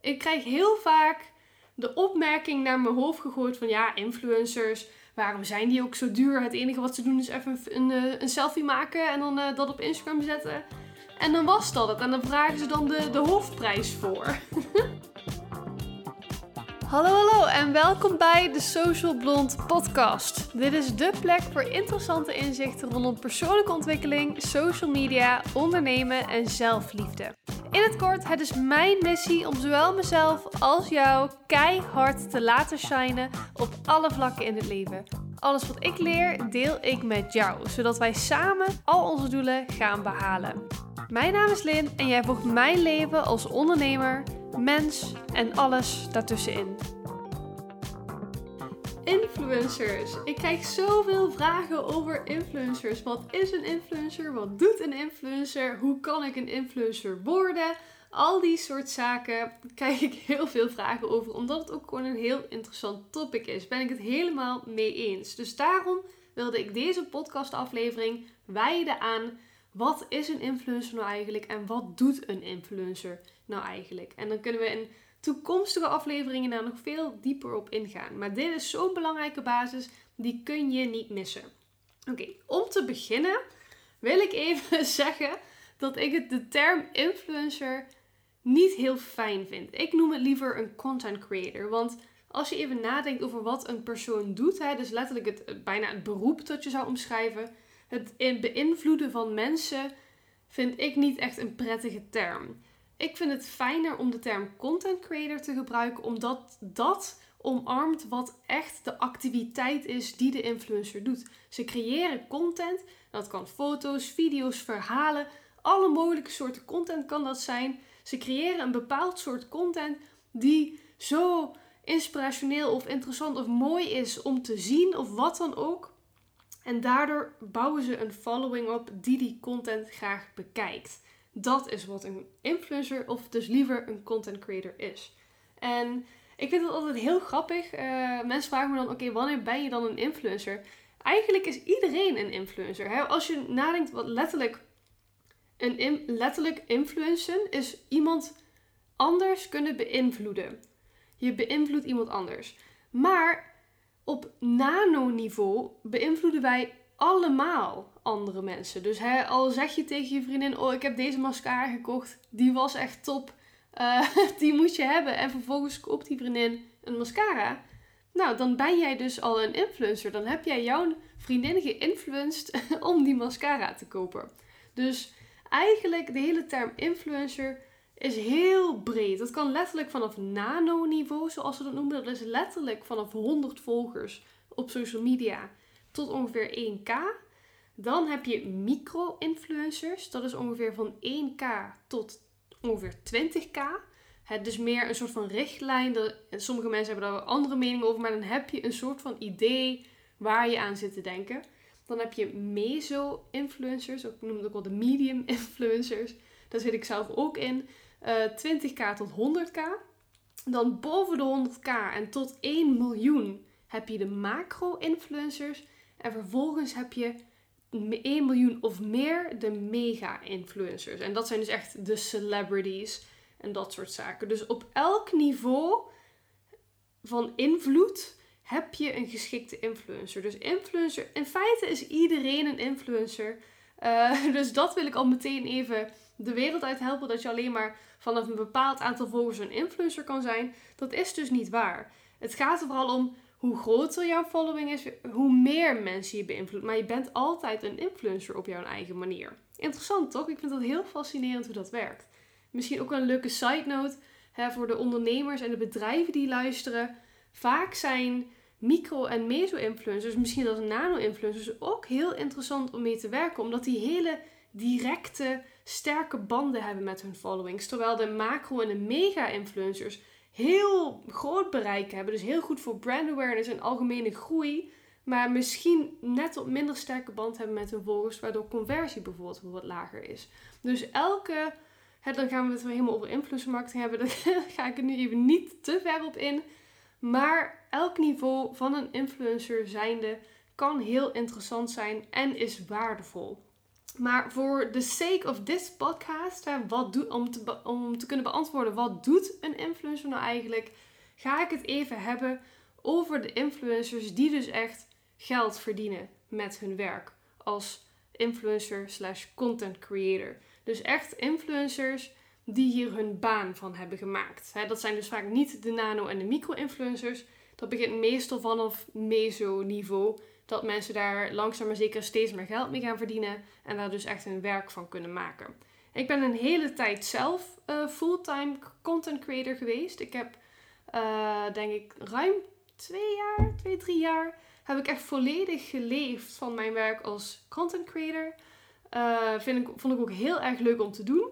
Ik krijg heel vaak de opmerking naar mijn hoofd gegooid van ja, influencers, waarom zijn die ook zo duur? Het enige wat ze doen is even een, een, eh, selfie maken en dan uh, dat op Instagram zetten. En dan was dat het. En dan vragen ze dan de, de hoofdprijs voor. Hallo, hallo en welkom bij de Social Blond podcast. Dit is de plek voor interessante inzichten rondom persoonlijke ontwikkeling, social media, ondernemen en zelfliefde. In het kort, het is mijn missie om zowel mezelf als jou keihard te laten shinen op alle vlakken in het leven. Alles wat ik leer, deel ik met jou, zodat wij samen al onze doelen gaan behalen. Mijn naam is Lin en jij volgt mijn leven als ondernemer, mens en alles daartussenin. Influencers. Ik krijg zoveel vragen over influencers. Wat is een influencer? Wat doet een influencer? Hoe kan ik een influencer worden? Al die soort zaken krijg ik heel veel vragen over, omdat het ook gewoon een heel interessant topic is. Ben ik het helemaal mee eens. Dus daarom wilde ik deze podcastaflevering wijden aan wat is een influencer nou eigenlijk en wat doet een influencer nou eigenlijk. En dan kunnen we in toekomstige afleveringen daar nog veel dieper op ingaan. Maar dit is zo'n belangrijke basis, die kun je niet missen. Oké, om te beginnen wil ik even zeggen dat ik het de term influencer niet heel fijn vind. Ik noem het liever een content creator. Want als je even nadenkt over wat een persoon doet, hè, dus letterlijk het, bijna het beroep dat je zou omschrijven, het beïnvloeden van mensen, vind ik niet echt een prettige term. Ik vind het fijner om de term content creator te gebruiken, omdat dat omarmt wat echt de activiteit is die de influencer doet. Ze creëren content, dat kan foto's, video's, verhalen, alle mogelijke soorten content kan dat zijn. Ze creëren een bepaald soort content die zo inspirationeel of interessant of mooi is om te zien of wat dan ook. En daardoor bouwen ze een following op die die content graag bekijkt. Dat is wat een influencer of dus liever een content creator is. En ik vind het altijd heel grappig. Uh, mensen vragen me dan: oké, wanneer ben je dan een influencer? Eigenlijk is iedereen een influencer. Hè? Als je nadenkt wat letterlijk een letterlijk influencen is iemand anders kunnen beïnvloeden. Je beïnvloedt iemand anders. Maar op nanoniveau beïnvloeden wij allemaal andere mensen. Dus hè, al zeg je tegen je vriendin: Oh, ik heb deze mascara gekocht, die was echt top. Uh, die moet je hebben. En vervolgens koopt die vriendin een mascara. Nou, dan ben jij dus al een influencer. Dan heb jij jouw vriendin geïnfluenced om die mascara te kopen. Dus eigenlijk de hele term influencer is heel breed. Dat kan letterlijk vanaf nano-niveau, zoals ze dat noemen. Dat is letterlijk vanaf 100 volgers op social media tot ongeveer 1k. Dan heb je micro-influencers. Dat is ongeveer van 1k tot ongeveer 20k. Het dus meer een soort van richtlijn. Sommige mensen hebben daar andere meningen over, maar dan heb je een soort van idee waar je aan zit te denken. Dan heb je meso-influencers, ik noem het ook wel de medium-influencers. Daar zit ik zelf ook in. Uh, eh, 20k tot 100k. Dan boven de 100k en tot 1 miljoen heb je de macro-influencers. En vervolgens heb je 1 miljoen of meer de mega-influencers. En dat zijn dus echt de celebrities en dat soort zaken. Dus op elk niveau van invloed heb je een geschikte influencer. Dus influencer, in feite is iedereen een influencer. Uh, dus dat wil ik al meteen even de wereld uit helpen. Dat je alleen maar vanaf een bepaald aantal volgers een influencer kan zijn. Dat is dus niet waar. Het gaat er vooral om hoe groter jouw following is, hoe meer mensen je beïnvloedt. Maar je bent altijd een influencer op jouw eigen manier. Interessant toch? Ik vind dat heel fascinerend hoe dat werkt. Misschien ook een leuke side note hè, voor de ondernemers en de bedrijven die luisteren. Vaak zijn micro- en meso-influencers, misschien als nano-influencers, ook heel interessant om mee te werken. Omdat die hele directe, sterke banden hebben met hun followings. Terwijl de macro- en de mega-influencers heel groot bereik hebben. Dus heel goed voor brand awareness en algemene groei. Maar misschien net op minder sterke band hebben met hun volgers. Waardoor conversie bijvoorbeeld wat lager is. Dus elke... Hè, dan gaan we het weer helemaal over influencer marketing hebben. Daar ga ik er nu even niet te ver op in. Maar elk niveau van een influencer zijnde kan heel interessant zijn en is waardevol. Maar voor the sake of this podcast, wat doet, om, te, om te kunnen beantwoorden wat doet een influencer nou eigenlijk, ga ik het even hebben over de influencers die dus echt geld verdienen met hun werk als influencer slash content creator. Dus echt influencers die hier hun baan van hebben gemaakt. dat zijn dus vaak niet de nano- en de micro-influencers. Dat begint meestal vanaf meso-niveau. Dat mensen daar langzaam maar zeker steeds meer geld mee gaan verdienen. En daar dus echt een werk van kunnen maken. Ik ben een hele tijd zelf uh, fulltime content creator geweest. Ik heb, uh, denk ik, ruim twee jaar, twee, drie jaar heb ik echt volledig geleefd van mijn werk als content creator. Uh, vind ik, vond ik ook heel erg leuk om te doen.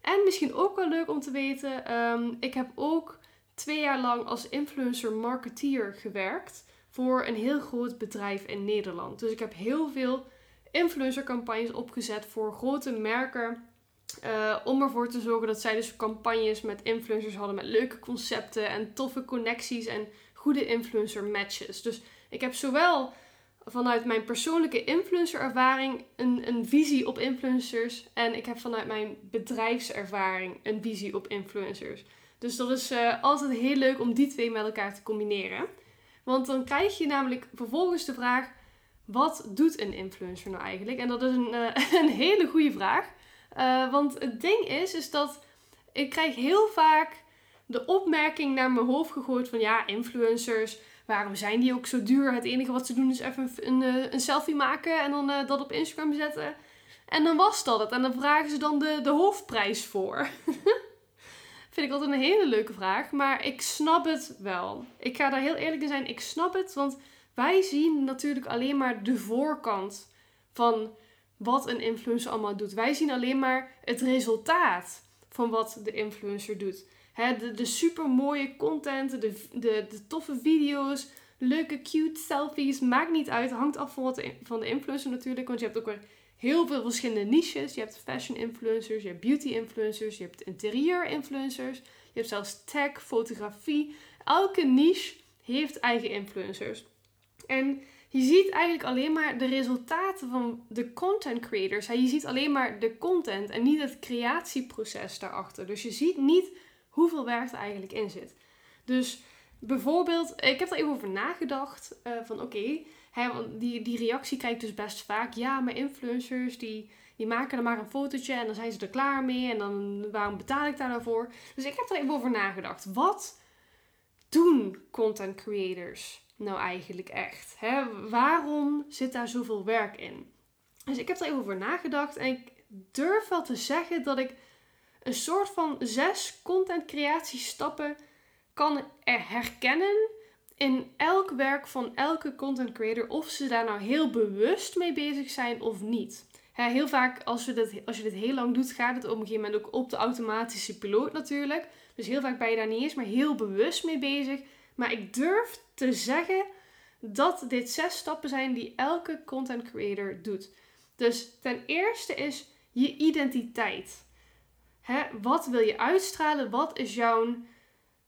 En misschien ook wel leuk om te weten, um, ik heb ook twee jaar lang als influencer marketeer gewerkt voor een heel groot bedrijf in Nederland. Dus ik heb heel veel influencer campagnes opgezet voor grote merken. Uh, om ervoor te zorgen dat zij dus campagnes met influencers hadden met leuke concepten en toffe connecties en goede influencer matches. Dus ik heb zowel vanuit mijn persoonlijke influencer-ervaring een, een visie op influencers. En ik heb vanuit mijn bedrijfservaring een visie op influencers. Dus dat is uh, altijd heel leuk om die twee met elkaar te combineren. Want dan krijg je namelijk vervolgens de vraag: wat doet een influencer nou eigenlijk? En dat is een, uh, een hele goede vraag. Uh, want het ding is, is dat ik krijg heel vaak de opmerking naar mijn hoofd gegooid van ja, influencers, waarom zijn die ook zo duur? Het enige wat ze doen is even een, een, eh, selfie maken en dan dat op Instagram zetten. En dan was dat het. En dan vragen ze dan de, de hoofdprijs voor. Vind ik altijd een hele leuke vraag. Maar ik snap het wel. Ik ga daar heel eerlijk in zijn. Ik snap het. Want wij zien natuurlijk alleen maar de voorkant van wat een influencer allemaal doet. Wij zien alleen maar het resultaat van wat de influencer doet de, de super mooie content, de, de, de toffe video's, leuke cute selfies. Maakt niet uit. Hangt af van, wat van de influencer natuurlijk. Want je hebt ook weer heel veel verschillende niches. Je hebt fashion influencers, je hebt beauty influencers, je hebt interieur influencers. Je hebt zelfs tech, fotografie. Elke niche heeft eigen influencers. En je ziet eigenlijk alleen maar de resultaten van de content creators. Je ziet alleen maar de content en niet het creatieproces daarachter. Dus je ziet niet hoeveel werk er eigenlijk in zit. Dus bijvoorbeeld, ik heb er even over nagedacht. Uh, van oké, die, die reactie krijg ik dus best vaak. Ja, maar influencers die, die maken er maar een fotootje en dan zijn ze er klaar mee. En dan waarom betaal ik daar nou voor? Dus ik heb er even over nagedacht. Wat doen content creators nou eigenlijk echt? Hè? Waarom zit daar zoveel werk in? Dus ik heb er even over nagedacht en ik durf wel te zeggen dat ik een soort van zes content creatiestappen kan herkennen in elk werk van elke content creator of ze daar nou heel bewust mee bezig zijn of niet. heel vaak als, we dit, als je dit heel lang doet, gaat het op een gegeven moment ook op de automatische piloot natuurlijk. Dus heel vaak ben je daar niet eens maar heel bewust mee bezig. Maar ik durf te zeggen dat dit zes stappen zijn die elke content creator doet. Dus ten eerste is je identiteit. Hè, wat wil je uitstralen? Wat is jouw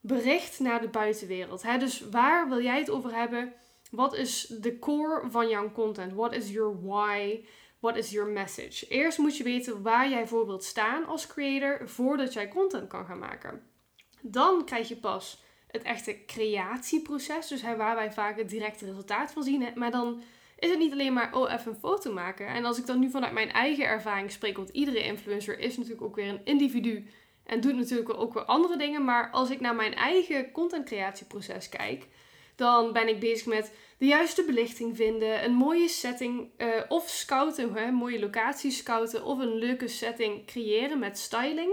bericht naar de buitenwereld? Hè? Dus waar wil jij het over hebben? Wat is de core van jouw content? What is your why? What is your message? Eerst moet je weten waar jij voor wilt staan als creator voordat jij content kan gaan maken. Dan krijg je pas het echte creatieproces, dus hè, waar wij vaak het directe resultaat van zien. Maar dan is het niet alleen maar, oh, even een foto maken. En als ik dan nu vanuit mijn eigen ervaring spreek, want iedere influencer is natuurlijk ook weer een individu en doet natuurlijk ook weer andere dingen. Maar als ik naar mijn eigen content creatieproces kijk, dan ben ik bezig met de juiste belichting vinden, een mooie setting uh, of scouten, hè, mooie locatie scouten of een leuke setting creëren met styling.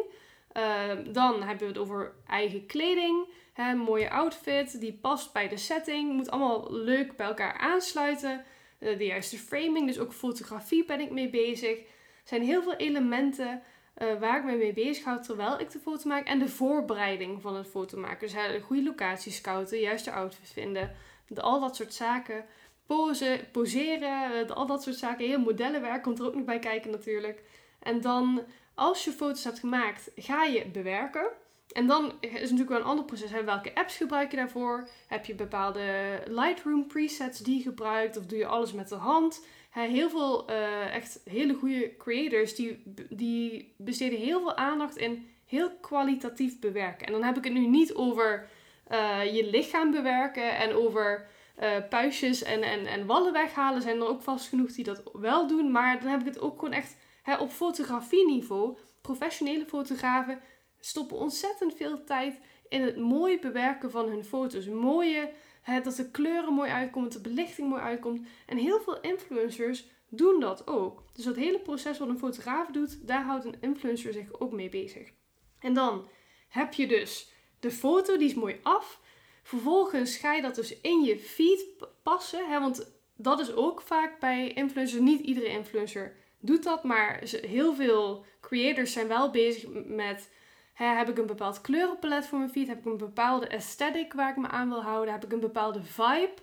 Uh, dan hebben we het over eigen kleding, hè, mooie outfit die past bij de setting, moet allemaal leuk bij elkaar aansluiten. Eh, de juiste framing. Dus ook fotografie ben ik mee bezig. Er zijn heel veel elementen uh, waar ik me mee bezig houd terwijl ik de foto maak. En de voorbereiding van het foto maken. Dus de goede locatie scouten, de juiste outfit vinden. De, al dat soort zaken. Posen, poseren, de, al dat soort zaken. Heel modellenwerk komt er ook nog bij kijken natuurlijk. En dan, als je foto's hebt gemaakt, ga je bewerken. En dan is natuurlijk wel een ander proces. Welke apps gebruik je daarvoor? Heb je bepaalde Lightroom presets die je gebruikt? Of doe je alles met de hand? Heel veel uh, echt hele goede creators die, die besteden heel veel aandacht in heel kwalitatief bewerken. En dan heb ik het nu niet over uh, je lichaam bewerken en over uh, puistjes en, en, en wallen weghalen. Zijn er ook vast genoeg die dat wel doen. Maar dan heb ik het ook gewoon echt hè, op fotografieniveau. Professionele fotografen stoppen ontzettend veel tijd in het mooie bewerken van hun foto's. Mooie, dat de kleuren mooi uitkomen, dat de belichting mooi uitkomt. En heel veel influencers doen dat ook. Dus dat hele proces wat een fotograaf doet, daar houdt een influencer zich ook mee bezig. En dan heb je dus de foto, die is mooi af. Vervolgens ga je dat dus in je feed passen. Hè, want dat is ook vaak bij influencers. Niet iedere influencer doet dat. Maar heel veel creators zijn wel bezig met... Heb ik een bepaald kleurenpalet voor mijn feed? Heb ik een bepaalde aesthetic waar ik me aan wil houden? Heb ik een bepaalde vibe?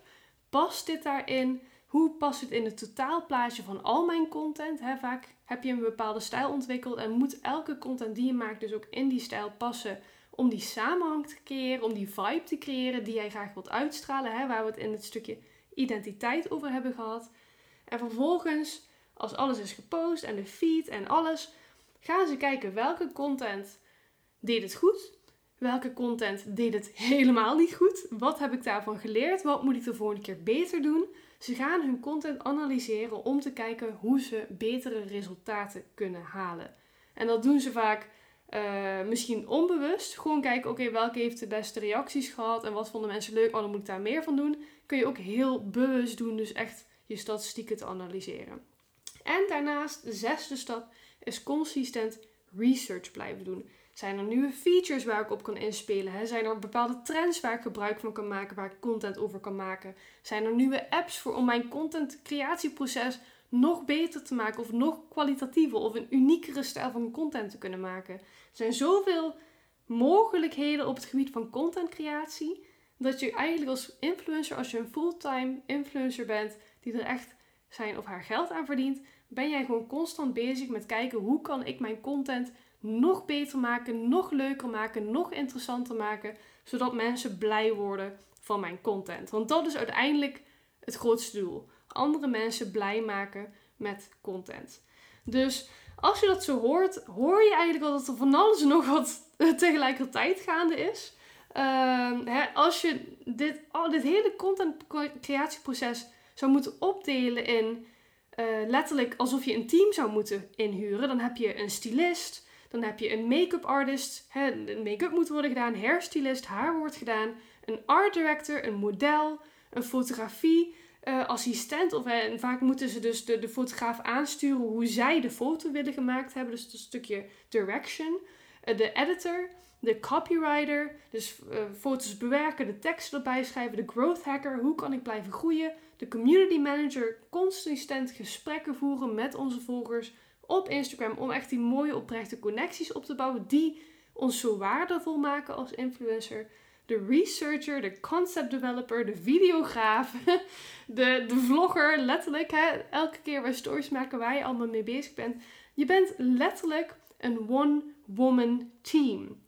Past dit daarin? Hoe past het in het totaalplaatje van al mijn content? Vaak heb je een bepaalde stijl ontwikkeld en moet elke content die je maakt dus ook in die stijl passen om die samenhang te creëren, om die vibe te creëren die jij graag wilt uitstralen, waar we het in het stukje identiteit over hebben gehad. En vervolgens, als alles is gepost en de feed en alles, gaan ze kijken welke content deed het goed, welke content deed het helemaal niet goed, wat heb ik daarvan geleerd, wat moet ik de volgende keer beter doen. Ze gaan hun content analyseren om te kijken hoe ze betere resultaten kunnen halen. En dat doen ze vaak uh, misschien onbewust. Gewoon kijken, oké, welke heeft de beste reacties gehad en wat vonden mensen leuk, oh, dan moet ik daar meer van doen. Kun je ook heel bewust doen, dus echt je statistieken te analyseren. En daarnaast, de zesde stap, is consistent research blijven doen. Zijn er nieuwe features waar ik op kan inspelen? Hè? Zijn er bepaalde trends waar ik gebruik van kan maken, waar ik content over kan maken? Zijn er nieuwe apps voor om mijn content creatieproces nog beter te maken of nog kwalitatiever of een uniekere stijl van content te kunnen maken? Er zijn zoveel mogelijkheden op het gebied van contentcreatie dat je eigenlijk als influencer, als je een fulltime influencer bent die er echt zijn of haar geld aan verdient, ben jij gewoon constant bezig met kijken hoe kan ik mijn content nog beter maken, nog leuker maken, nog interessanter maken, zodat mensen blij worden van mijn content. Want dat is uiteindelijk het grootste doel. Andere mensen blij maken met content. Dus als je dat zo hoort, hoor je eigenlijk wel dat er van alles nog wat tegelijkertijd gaande is. Uh, hè, als je dit, oh, dit hele content creatieproces zou moeten opdelen in uh, letterlijk alsof je een team zou moeten inhuren, dan heb je een stylist, dan heb je een make-up artist, hè, make-up moet worden gedaan, hairstylist, haar wordt gedaan, een art director, een model, een fotografie, uh, assistent. Of, en vaak moeten ze dus de, de fotograaf aansturen hoe zij de foto willen gemaakt hebben. Dus een stukje direction. De editor, de copywriter, dus foto's bewerken, de tekst erbij schrijven, de growth hacker, hoe kan ik blijven groeien, de community manager, consistent gesprekken voeren met onze volgers, op Instagram om echt die mooie oprechte connecties op te bouwen die ons zo waardevol maken als influencer. De researcher, de concept developer, de videograaf, de, de vlogger, letterlijk. Elke keer waar stories maken waar je allemaal mee bezig bent. Je bent letterlijk een one-woman team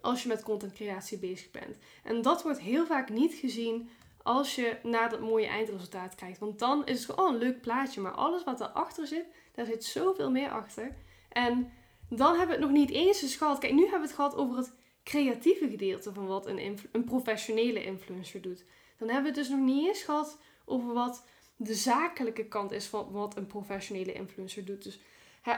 als je met contentcreatie bezig bent. En dat wordt heel vaak niet gezien als je naar dat mooie eindresultaat kijkt. Want dan is het gewoon oh, een leuk plaatje. Maar alles wat erachter zit, daar zit zoveel meer achter. En dan hebben we het nog niet eens eens gehad. Kijk, nu hebben we het gehad over het creatieve gedeelte van wat een, een professionele influencer doet. Dan hebben we het dus nog niet eens gehad over wat de zakelijke kant is van wat een professionele influencer doet. Dus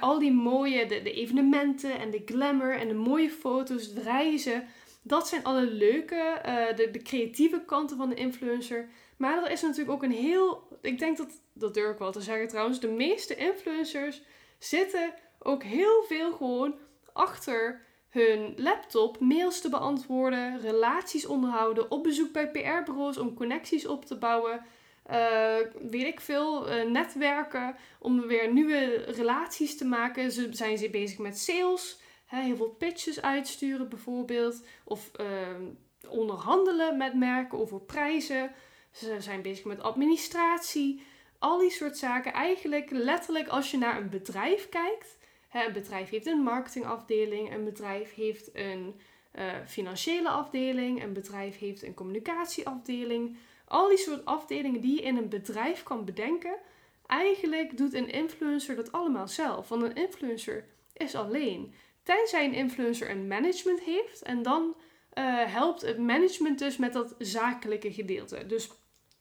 al die mooie, de, de, evenementen en de glamour en de mooie foto's, de reizen. Dat zijn alle leuke, uh, de, creatieve kanten van de influencer. Maar er is natuurlijk ook een heel, ik denk dat dat durf ik wel te zeggen trouwens, de meeste influencers zitten ook heel veel gewoon achter hun laptop mails te beantwoorden, relaties onderhouden, op bezoek bij PR-bureaus om connecties op te bouwen. Uh, weet ik veel, uh, netwerken om weer nieuwe relaties te maken. Ze zijn ze bezig met sales, hè, heel veel pitches uitsturen bijvoorbeeld, of uh, onderhandelen met merken over prijzen. Ze zijn bezig met administratie. Al die soort zaken. Eigenlijk letterlijk als je naar een bedrijf kijkt. Hè, een bedrijf heeft een marketingafdeling. Een bedrijf heeft een uh, financiële afdeling. Een bedrijf heeft een communicatieafdeling. Al die soort afdelingen die je in een bedrijf kan bedenken. eigenlijk doet een influencer dat allemaal zelf. Want een influencer is alleen. Tenzij een influencer een management heeft. En dan uh, helpt het management dus met dat zakelijke gedeelte. Dus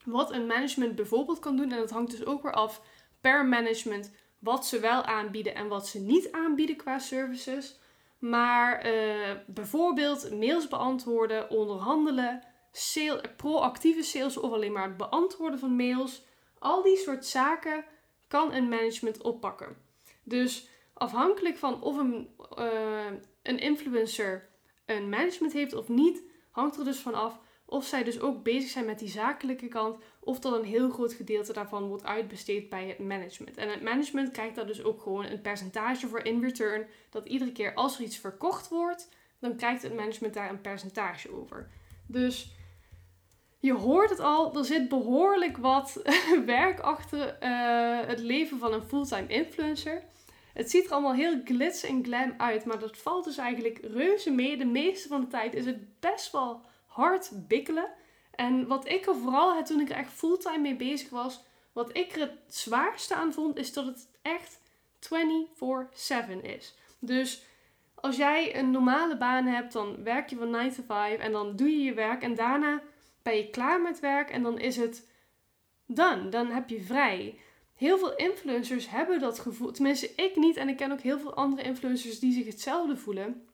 wat een management bijvoorbeeld kan doen, en dat hangt dus ook weer af per management wat ze wel aanbieden en wat ze niet aanbieden qua services. Maar uh, bijvoorbeeld mails beantwoorden, onderhandelen, proactieve sales of alleen maar het beantwoorden van mails. Al die soort zaken kan een management oppakken. Dus afhankelijk van of een, uh, een influencer een management heeft of niet, hangt er dus van af of zij dus ook bezig zijn met die zakelijke kant, of dat een heel groot gedeelte daarvan wordt uitbesteed bij het management. En het management krijgt daar dus ook gewoon een percentage voor in return, dat iedere keer als er iets verkocht wordt, dan krijgt het management daar een percentage over. Dus je hoort het al, er zit behoorlijk wat werk achter uh, het leven van een fulltime influencer. Het ziet er allemaal heel glitz en glam uit, maar dat valt dus eigenlijk reuze mee. De meeste van de tijd is het best wel hard bikkelen. En wat ik er vooral, toen ik er echt fulltime mee bezig was, wat ik er het zwaarste aan vond, is dat het echt 24/7 is. Dus als jij een normale baan hebt, dan werk je van 9 to 5 en dan doe je je werk en daarna ben je klaar met werk en dan is het done. Dan heb je vrij. Heel veel influencers hebben dat gevoel. Tenminste, ik niet. En ik ken ook heel veel andere influencers die zich hetzelfde voelen.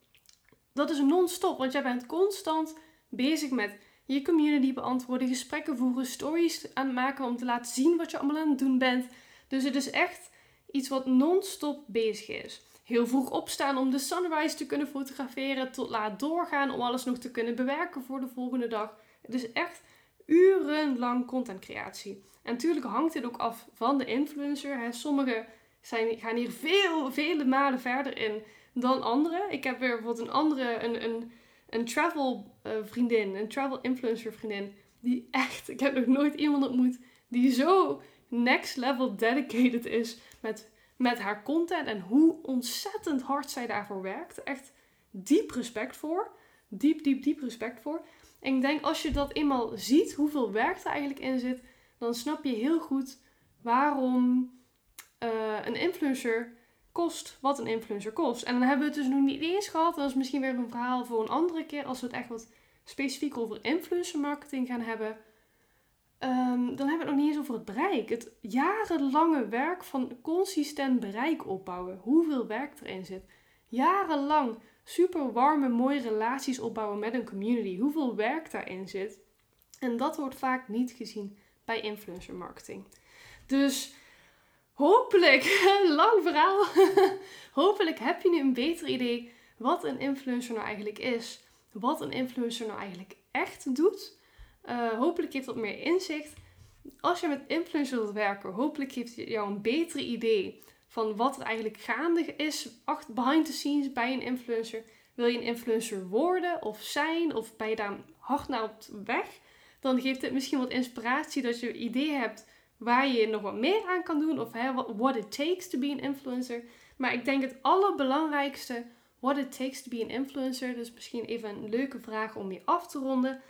Dat is non-stop. Want jij bent constant bezig met je community beantwoorden, gesprekken voeren, stories aan maken om te laten zien wat je allemaal aan het doen bent. Dus het is echt iets wat non-stop bezig is. Heel vroeg opstaan om de sunrise te kunnen fotograferen, tot laat doorgaan om alles nog te kunnen bewerken voor de volgende dag. Het is echt urenlang contentcreatie. En natuurlijk hangt dit ook af van de influencer. Sommigen zijn, gaan hier veel, vele malen verder in dan anderen. Ik heb weer bijvoorbeeld een andere, een, een, een travel uh, vriendin, een travel influencer vriendin. Die echt, ik heb nog nooit iemand ontmoet die zo next level dedicated is met, met haar content. En hoe ontzettend hard zij daarvoor werkt. Echt diep respect voor. Diep, diep, diep respect voor. En ik denk als je dat eenmaal ziet, hoeveel werk er eigenlijk in zit, dan snap je heel goed waarom uh, een influencer kost wat een influencer kost. En dan hebben we het dus nog niet eens gehad. Dat is misschien weer een verhaal voor een andere keer. Als we het echt wat specifiek over influencer marketing gaan hebben. Um, dan hebben we het nog niet eens over het bereik. Het jarenlange werk van consistent bereik opbouwen. Hoeveel werk erin zit. Jarenlang super warme, mooie relaties opbouwen met een community. Hoeveel werk daarin zit. En dat wordt vaak niet gezien bij influencer marketing. Dus hopelijk, lang verhaal, hopelijk heb je nu een beter idee wat een influencer nou eigenlijk is. Wat een influencer nou eigenlijk echt doet. Uh, hopelijk heeft dat meer inzicht. Als je met influencers wilt werken, hopelijk geeft het jou een beter idee van wat er eigenlijk gaande is behind the scenes bij een influencer. Wil je een influencer worden of zijn of ben je daar hard naar op weg? Dan geeft het misschien wat inspiratie dat je een idee hebt waar je nog wat meer aan kan doen of hè, what it takes to be an influencer. Maar ik denk het allerbelangrijkste, what it takes to be an influencer, dus misschien even een leuke vraag om je af te ronden.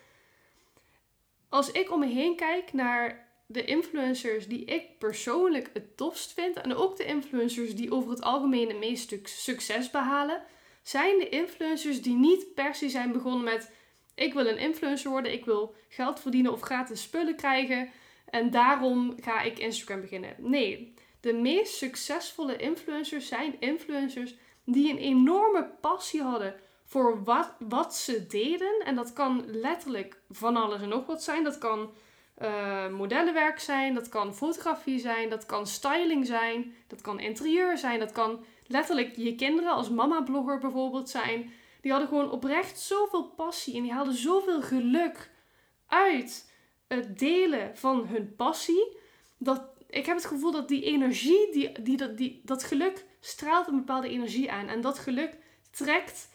Als ik om me heen kijk naar de influencers die ik persoonlijk het tofst vind en ook de influencers die over het algemeen het meest succes behalen, zijn de influencers die niet per se zijn begonnen met ik wil een influencer worden, ik wil geld verdienen of gratis spullen krijgen en daarom ga ik Instagram beginnen. Nee, de meest succesvolle influencers zijn influencers die een enorme passie hadden voor wat, wat ze deden. En dat kan letterlijk van alles en nog wat zijn. Dat kan uh, modellenwerk zijn, dat kan fotografie zijn, dat kan styling zijn, dat kan interieur zijn, dat kan letterlijk je kinderen als mama-blogger bijvoorbeeld zijn. Die hadden gewoon oprecht zoveel passie en die haalden zoveel geluk uit het delen van hun passie. Dat ik heb het gevoel dat die energie, die, die, dat, die, dat geluk straalt een bepaalde energie aan. En dat geluk trekt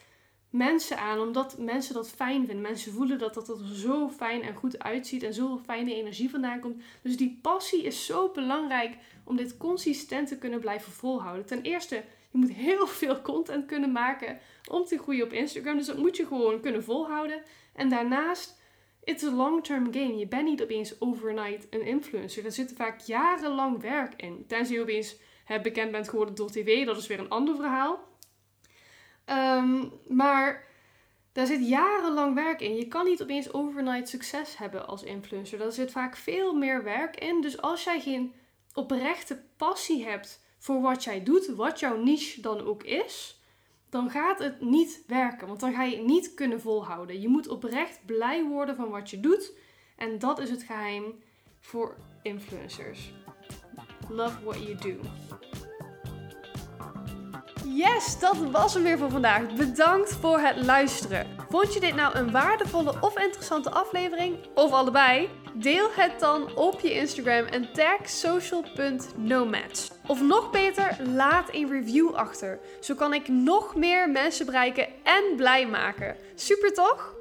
mensen aan, omdat mensen dat fijn vinden. Mensen voelen dat dat er zo fijn en goed uitziet en zoveel fijne energie vandaan komt. Dus die passie is zo belangrijk om dit consistent te kunnen blijven volhouden. Ten eerste, je moet heel veel content kunnen maken om te groeien op Instagram. Dus dat moet je gewoon kunnen volhouden. En daarnaast it's a long-term game. Je bent niet opeens overnight een influencer. Er zit vaak jarenlang werk in. Tenzij je opeens bekend bent geworden door tv, dat is weer een ander verhaal. Ehm, maar daar zit jarenlang werk in. Je kan niet opeens overnight succes hebben als influencer. Daar zit vaak veel meer werk in. Dus als jij geen oprechte passie hebt voor wat jij doet, wat jouw niche dan ook is, dan gaat het niet werken. Want dan ga je het niet kunnen volhouden. Je moet oprecht blij worden van wat je doet. En dat is het geheim voor influencers. Love what you do. Yes, dat was hem weer voor vandaag. Bedankt voor het luisteren. Vond je dit nou een waardevolle of interessante aflevering? Of allebei? Deel het dan op je Instagram en tag social.nomads. Of nog beter, laat een review achter. Zo kan ik nog meer mensen bereiken en blij maken. Super toch?